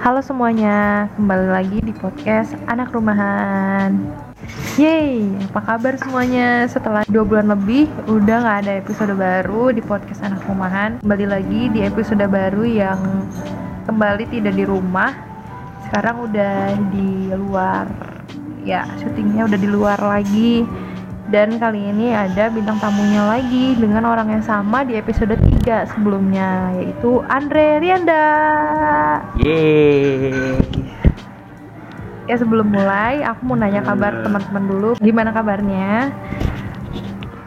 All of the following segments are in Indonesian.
Halo semuanya, kembali lagi di podcast Anak Rumahan. Yeay, apa kabar semuanya? Setelah dua bulan lebih, udah gak ada episode baru di podcast Anak Rumahan. Kembali lagi di episode baru yang kembali tidak di rumah. Sekarang udah di luar, ya syutingnya udah di luar lagi dan kali ini ada bintang tamunya lagi dengan orang yang sama di episode 3 sebelumnya yaitu Andre Rianda. Yeay. Ya sebelum mulai aku mau nanya kabar teman-teman dulu. Gimana kabarnya?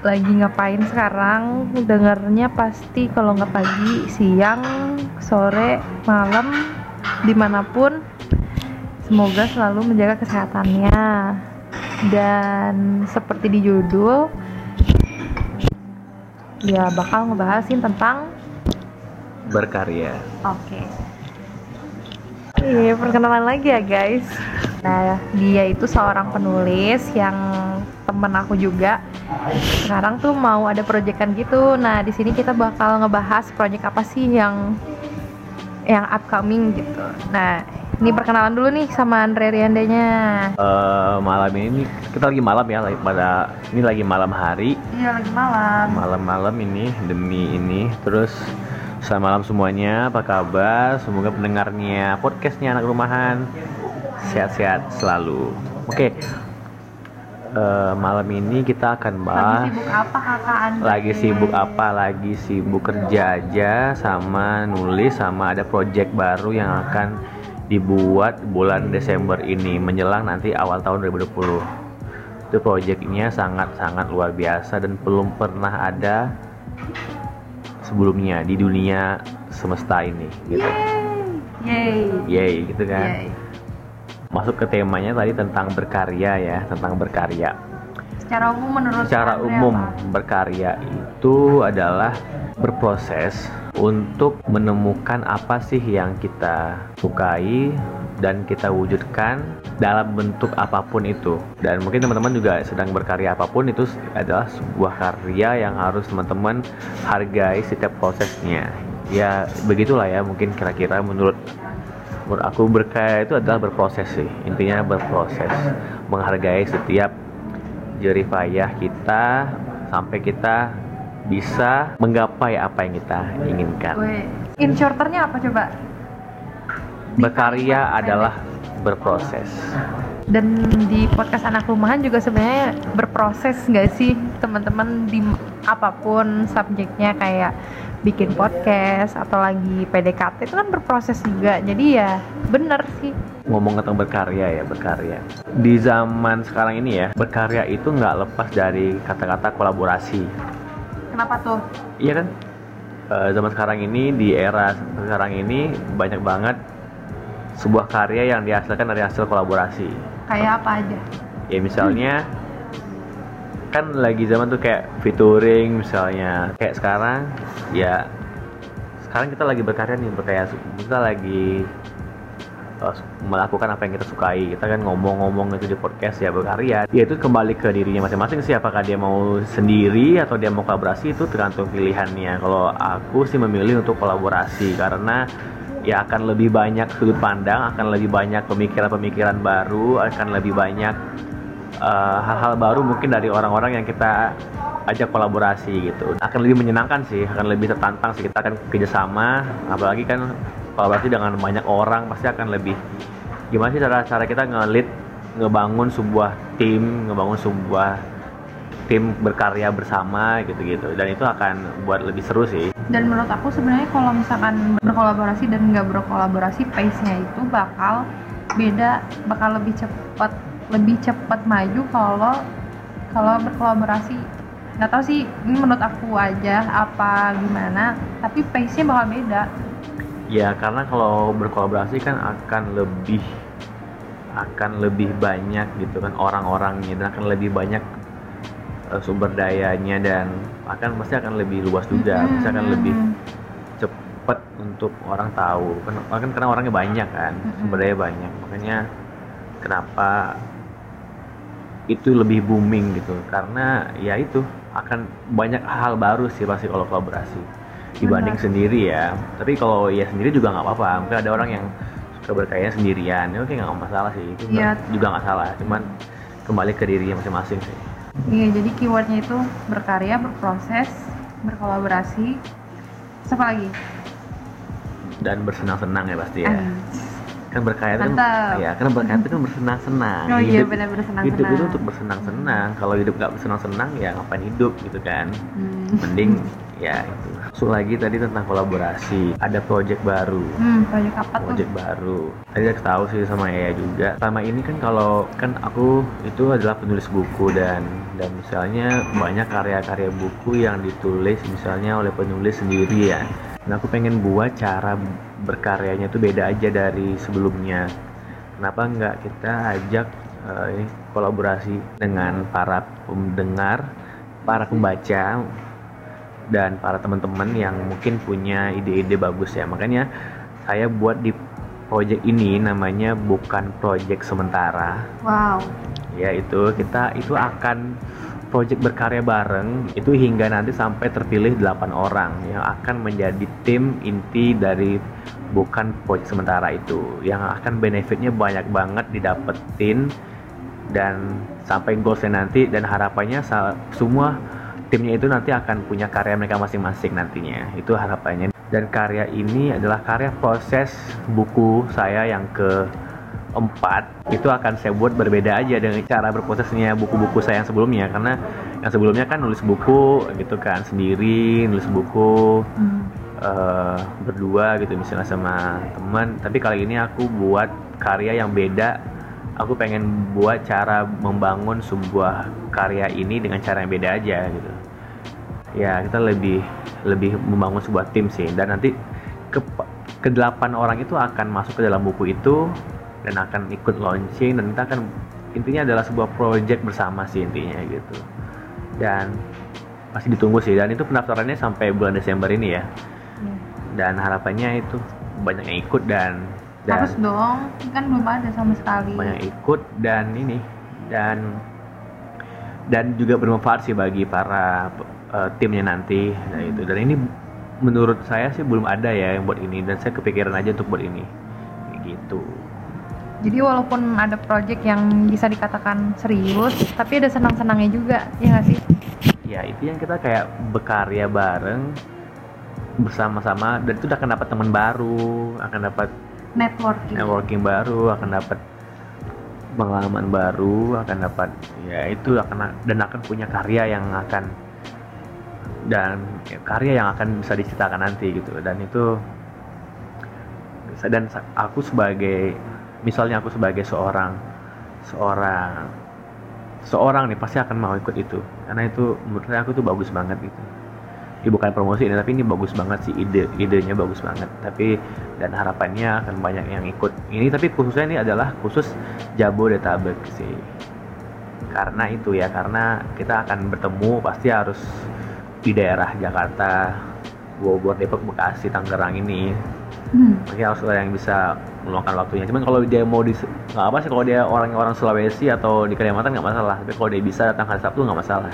Lagi ngapain sekarang? Dengarnya pasti kalau nggak pagi, siang, sore, malam, di mana pun. Semoga selalu menjaga kesehatannya dan seperti di judul ya bakal ngebahasin tentang berkarya. Oke. Iya, perkenalan lagi ya guys. Nah, dia itu seorang penulis yang temen aku juga. Sekarang tuh mau ada proyekan gitu. Nah, di sini kita bakal ngebahas proyek apa sih yang yang upcoming gitu. Nah, ini perkenalan dulu nih sama Andre Riandanya. Uh, malam ini kita lagi malam ya, lagi pada ini lagi malam hari. Iya lagi malam. Malam-malam ini demi ini. Terus selamat malam semuanya, apa kabar? Semoga pendengarnya podcastnya anak rumahan sehat-sehat selalu. Oke. Okay. Uh, malam ini kita akan bahas lagi sibuk apa kakak Andre? lagi sibuk apa lagi sibuk kerja aja sama nulis sama ada project baru yang akan dibuat bulan Desember ini menjelang nanti awal tahun 2020 itu proyeknya sangat-sangat luar biasa dan belum pernah ada sebelumnya di dunia semesta ini gitu. Yay. Yay, gitu kan? Yay. masuk ke temanya tadi tentang berkarya ya tentang berkarya secara umum menurut secara umum apa? berkarya itu adalah berproses untuk menemukan apa sih yang kita sukai dan kita wujudkan dalam bentuk apa pun itu. Dan mungkin teman-teman juga sedang berkarya apa pun itu adalah sebuah karya yang harus teman-teman hargai setiap prosesnya. Ya begitulah ya mungkin kira-kira menurut menurut aku berkarya itu adalah berproses sih. Intinya berproses menghargai setiap jerih payah kita sampai kita bisa menggapai apa yang kita inginkan. In shorternya apa coba? Berkarya adalah berproses. Dan di podcast anak rumahan juga sebenarnya berproses nggak sih teman-teman di apa pun subjeknya kayak bikin podcast atau lagi PDKT itu kan berproses juga. Jadi ya bener sih. Ngomong tentang berkarya ya berkarya. Di zaman sekarang ini ya berkarya itu nggak lepas dari kata-kata kolaborasi Kenapa tuh? Iya kan? Uh, zaman sekarang ini di era sekarang ini banyak banget sebuah karya yang dihasilkan dari hasil kolaborasi. Kayak apa aja? Ya misalnya hmm. kan lagi zaman tuh kayak featuring misalnya kayak sekarang ya sekarang kita lagi berkarya nih berkarya kita lagi melakukan apa yang kita sukai. Kita kan ngomong-ngomong itu di podcast ya berkarya. Ya itu kembali ke dirinya masing-masing sih apakah dia mau sendiri atau dia mau kolaborasi itu tergantung pilihannya. Kalau aku sih memilih untuk kolaborasi karena ya akan lebih banyak sudut pandang akan lebih banyak pemikiran-pemikiran baru akan lebih banyak eh, hal-hal uh, baru mungkin dari orang-orang yang kita ajak kolaborasi gitu. Akan lebih menyenangkan sih akan lebih tertantang sih kita akan kerjasama. Apalagi kan kolaborasi dengan banyak orang pasti akan lebih gimana sih cara cara kita ngelit ngebangun sebuah tim ngebangun sebuah tim berkarya bersama gitu-gitu. Dan itu akan buat lebih seru sih. Dan menurut aku sebenarnya kalau misalkan berkolaborasi dan nggak berkolaborasi pace-nya itu bakal beda bakal lebih cepat lebih cepat maju kalau kalau berkolaborasi. Nggak tahu sih ini menurut aku aja apa gimana tapi pace-nya bakal beda ya karena kalau berkolaborasi kan akan lebih akan lebih banyak gitu kan orang-orangnya dan akan lebih banyak uh, sumber dayanya dan akan pasti akan lebih luas juga pasti akan lebih cepat untuk orang tahu kan kan karena orangnya banyak kan sumber daya banyak. Makanya kenapa itu lebih booming gitu? Karena ya itu akan banyak hal baru sih pasti kalau kolaborasi dibanding Benar. sendiri ya. Tapi kalau ya sendiri juga nggak apa-apa. Mungkin ada orang yang keberkaryaan sendirian. Ya oke nggak masalah sih. Itu nggak- juga nggak salah. Cuman kembali ke dirinya masing-masing sih. Iya, jadi keywordnya itu berkarya, berproses, berkolaborasi. Apa lagi? dan bersenang-senang ya pasti ya. Kan berkarya itu kan ya kan berkarya itu kan bersenang-senang. Oh iya, Hidup- benar bersenang-senang. hidup itu untuk bersenang-senang. Kalau hidup nggak bersenang-senang ya ngapain hidup gitu kan? Hmm. mending ya itu. Langsung lagi tadi tentang kolaborasi. Ada project baru. Hmm, proyek apa tuh? project baru. Tadi aku tahu sih sama Ea juga. Selama ini kan kalau kan aku itu adalah penulis buku dan dan misalnya banyak karya-karya buku yang ditulis misalnya oleh penulis sendiri ya dan aku pengen buat cara berkaryanya itu beda aja dari sebelumnya. Kenapa nggak kita ajak ini kolaborasi dengan para pendengar para pembaca dan para teman-teman yang mungkin punya ide-ide bagus ya. Makanya saya buat di project ini namanya bukan project sementara. Wow. Yaitu kita itu akan project berkarya bareng itu hingga nanti sampai terpilih 8 orang yang akan menjadi tim inti dari bukan project sementara itu. Yang akan benefitnya banyak banget didapetin dan sampai goalsnya nanti dan harapannya semua timnya itu nanti akan punya karya mereka masing-masing nantinya. Itu harapannya. Dan karya ini adalah karya proses buku saya yang ke empat itu akan saya buat berbeda aja dengan cara berprosesnya buku-buku saya yang sebelumnya. Karena yang sebelumnya kan nulis buku gitu kan sendiri nulis buku Hmm. eh, berdua gitu misalnya sama teman. Tapi kali ini aku buat karya yang beda. Aku pengen buat cara membangun sebuah karya ini dengan cara yang beda aja gitu. Ya kita lebih lebih membangun sebuah tim sih. Dan nanti ke ke delapan orang itu akan masuk ke dalam buku itu dan akan ikut launching dan kita akan intinya adalah sebuah project bersama sih intinya gitu. Dan masih ditunggu sih dan itu pendaftarannya sampai bulan Desember ini ya. Iya. dan harapannya itu banyak yang ikut dan dan Harus dong, kan belum ada sama sekali. banyak yang ikut dan ini dan dan juga bermanfaat sih bagi para eh, timnya nanti nah itu. Dan ini menurut saya sih belum ada ya yang buat ini dan saya kepikiran aja untuk buat ini. Gitu Jadi walaupun ada project yang bisa dikatakan serius, tapi ada senang-senangnya juga, ya nggak sih? ya itu yang kita kayak berkarya bareng bersama-sama dan itu akan dapat teman baru akan dapat Networking. networking baru akan dapat pengalaman baru akan dapat ya itu akan dan akan punya karya yang akan dan ya, karya yang akan bisa diceritakan nanti gitu dan itu dan aku sebagai misalnya aku sebagai seorang seorang seorang nih pasti akan mau ikut itu. Karena itu menurut saya aku tuh bagus banget gitu. Ya bukan promosi ini tapi ini bagus banget sih ide idenya bagus banget. Tapi dan harapannya akan banyak yang ikut. Ini tapi khususnya ini adalah khusus Jabodetabek sih. Karena itu ya karena kita akan bertemu pasti harus di daerah Jakarta Bogor Depok Bekasi Tangerang ini Hmm. Mungkin harus yang bisa meluangkan waktunya. Cuman kalau dia mau di nggak apa sih kalau dia orang-orang Sulawesi atau di Kalimantan nggak masalah. Tapi kalau dia bisa datang hari Sabtu nggak masalah.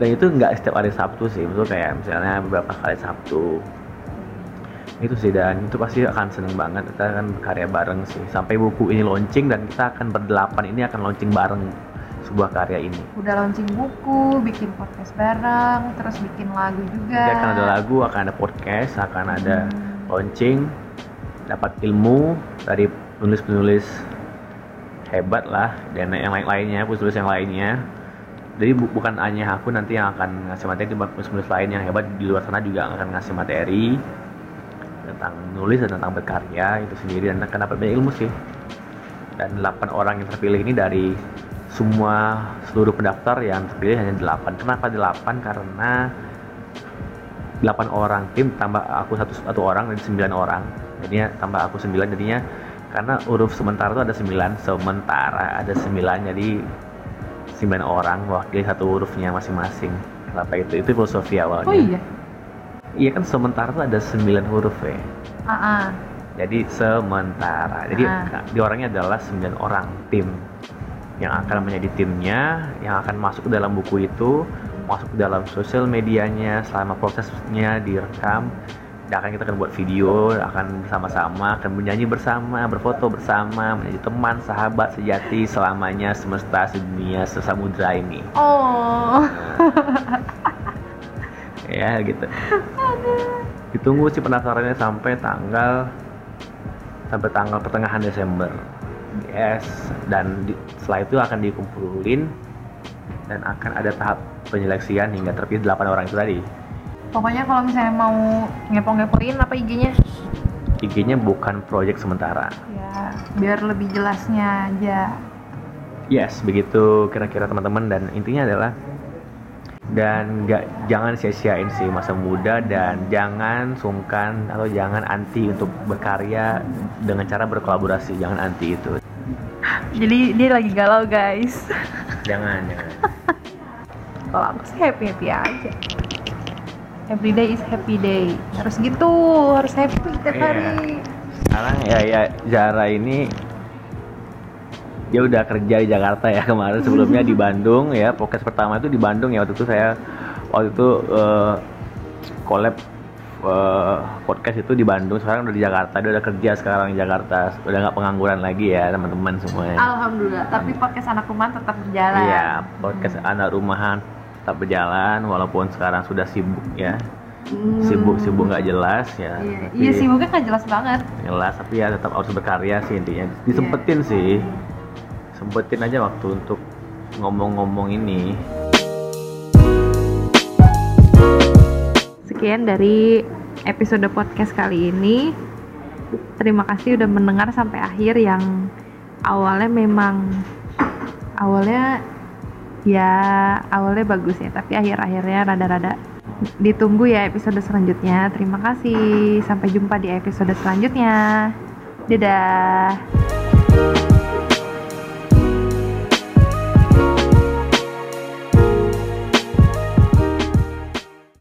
Dan itu nggak setiap hari Sabtu sih, itu kayak misalnya beberapa kali Sabtu. Itu sih dan itu pasti akan seneng banget kita akan karya bareng sih. Sampai buku ini launching dan kita akan berdelapan ini akan launching bareng sebuah karya ini. Udah launching buku, bikin podcast bareng, terus bikin lagu juga. Jadi akan ada lagu, akan ada podcast, akan ada Hmm. Launching, dapat ilmu dari penulis-penulis hebat lah dan yang lain-lainnya, penulis yang lainnya. Jadi bu- bukan hanya aku nanti yang akan ngasih materi, cuma penulis-penulis lain yang hebat di luar sana juga akan ngasih materi tentang nulis dan tentang berkarya itu sendiri dan akan dapat banyak ilmu sih. Dan 8 orang yang terpilih ini dari semua seluruh pendaftar yang terpilih hanya 8. Kenapa 8? Karena 8 orang. Tim tambah aku satu satu orang jadi 9 orang. Jadinya tambah aku 9 jadinya karena huruf sementara itu ada 9 sementara ada 9 jadi 9 orang mewakili satu hurufnya masing-masing. Kenapa itu? Itu filosofi awalnya. Oh iya. iya kan sementara itu ada 9 huruf ya. Ah, ah. jadi sementara. Jadi Ah. di orangnya adalah 9 orang tim. Yang akan menjadi timnya yang akan masuk ke dalam buku itu masuk ke dalam sosial medianya selama prosesnya direkam ya akan kita akan buat video akan bersama-sama akan menyanyi bersama berfoto bersama menjadi teman sahabat sejati selamanya semesta sedunia sesamudra ini. Oh. ya gitu. Ditunggu sih penasarannya sampai tanggal sampai tanggal pertengahan Desember. Yes dan di- setelah itu akan dikumpulin dan akan ada tahap penyeleksian hingga terpilih 8 orang itu tadi Pokoknya kalau misalnya mau ngepo-ngepoin apa IG-nya? IG-nya bukan proyek sementara Ya, biar lebih jelasnya aja. yes begitu kira-kira teman-teman dan intinya adalah dan nggak jangan sia-siain sih masa muda dan jangan sungkan atau jangan anti untuk berkarya dengan cara berkolaborasi jangan anti itu Jadi dia lagi galau guys. jangan jangan Kalau aku sih happy happy aja. Every day is happy day. Harus gitu, harus happy tiap Iya. hari. sekarang ya ya Zara ini dia udah kerja di Jakarta ya kemarin sebelumnya di Bandung ya podcast pertama itu di Bandung ya waktu itu saya waktu itu eh, collab eh, podcast itu di Bandung sekarang udah di Jakarta dia udah kerja sekarang di Jakarta udah nggak pengangguran lagi ya teman-teman semuanya Alhamdulillah, tapi podcast anak rumah tetap berjalan. iya podcast anak rumahan tetap berjalan walaupun sekarang sudah sibuk ya Hmm. sibuk sibuk nggak jelas ya Iya, tapi- iya sibuknya nggak jelas banget. jelas tapi ya tetap harus berkarya sih intinya disempetin sih sempetin aja waktu untuk ngomong-ngomong ini Sekian dari episode podcast kali ini. Terima kasih udah mendengar sampai akhir yang awalnya memang awalnya ya awalnya bagus ya, tapi akhir-akhirnya rada-rada ditunggu ya episode selanjutnya. Terima kasih. Sampai jumpa di episode selanjutnya. Dadah.